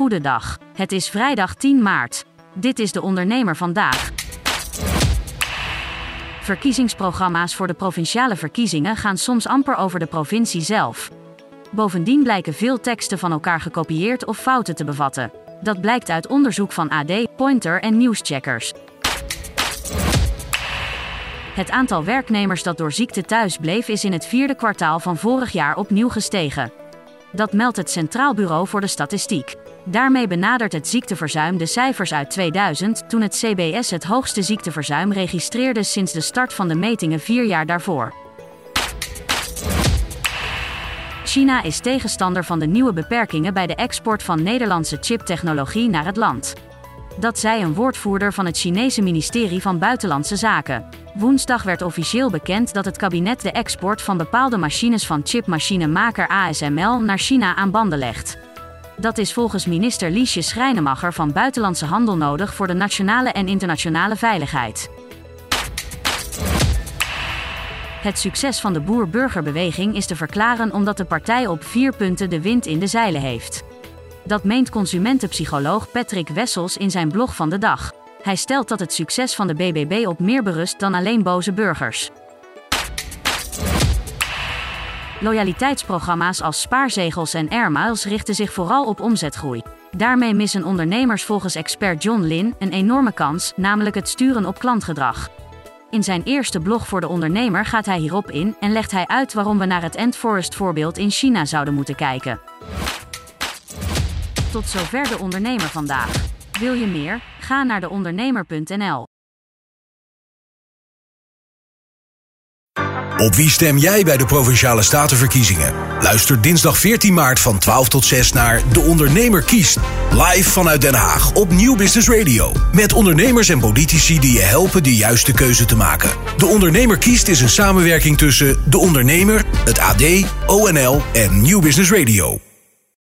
Goedendag. Het is vrijdag 10 maart. Dit is de ondernemer vandaag. Verkiezingsprogramma's voor de provinciale verkiezingen gaan soms amper over de provincie zelf. Bovendien blijken veel teksten van elkaar gekopieerd of fouten te bevatten. Dat blijkt uit onderzoek van AD, Pointer en nieuwscheckers. Het aantal werknemers dat door ziekte thuis bleef is in het vierde kwartaal van vorig jaar opnieuw gestegen. Dat meldt het Centraal Bureau voor de Statistiek. Daarmee benadert het ziekteverzuim de cijfers uit 2000, toen het CBS het hoogste ziekteverzuim registreerde sinds de start van de metingen vier jaar daarvoor. China is tegenstander van de nieuwe beperkingen bij de export van Nederlandse chiptechnologie naar het land. Dat zei een woordvoerder van het Chinese ministerie van Buitenlandse Zaken. Woensdag werd officieel bekend dat het kabinet de export van bepaalde machines van chipmachinemaker ASML naar China aan banden legt. Dat is volgens minister Liesje Schrijnemacher van Buitenlandse Handel nodig voor de nationale en internationale veiligheid. Het succes van de boer-burgerbeweging is te verklaren omdat de partij op vier punten de wind in de zeilen heeft. Dat meent consumentenpsycholoog Patrick Wessels in zijn blog van de dag. Hij stelt dat het succes van de BBB op meer berust dan alleen boze burgers. Loyaliteitsprogramma's als spaarzegels en airmiles richten zich vooral op omzetgroei. Daarmee missen ondernemers volgens expert John Lin een enorme kans, namelijk het sturen op klantgedrag. In zijn eerste blog voor de ondernemer gaat hij hierop in en legt hij uit waarom we naar het Endforest voorbeeld in China zouden moeten kijken. Tot zover de ondernemer vandaag. Wil je meer? Ga naar deondernemer.nl. Op wie stem jij bij de Provinciale Statenverkiezingen? Luister dinsdag 14 maart van 12 tot 6 naar De Ondernemer kiest. Live vanuit Den Haag op Nieuw Business Radio. Met ondernemers en politici die je helpen de juiste keuze te maken. De Ondernemer kiest is een samenwerking tussen De Ondernemer, het AD, ONL en Nieuw Business Radio.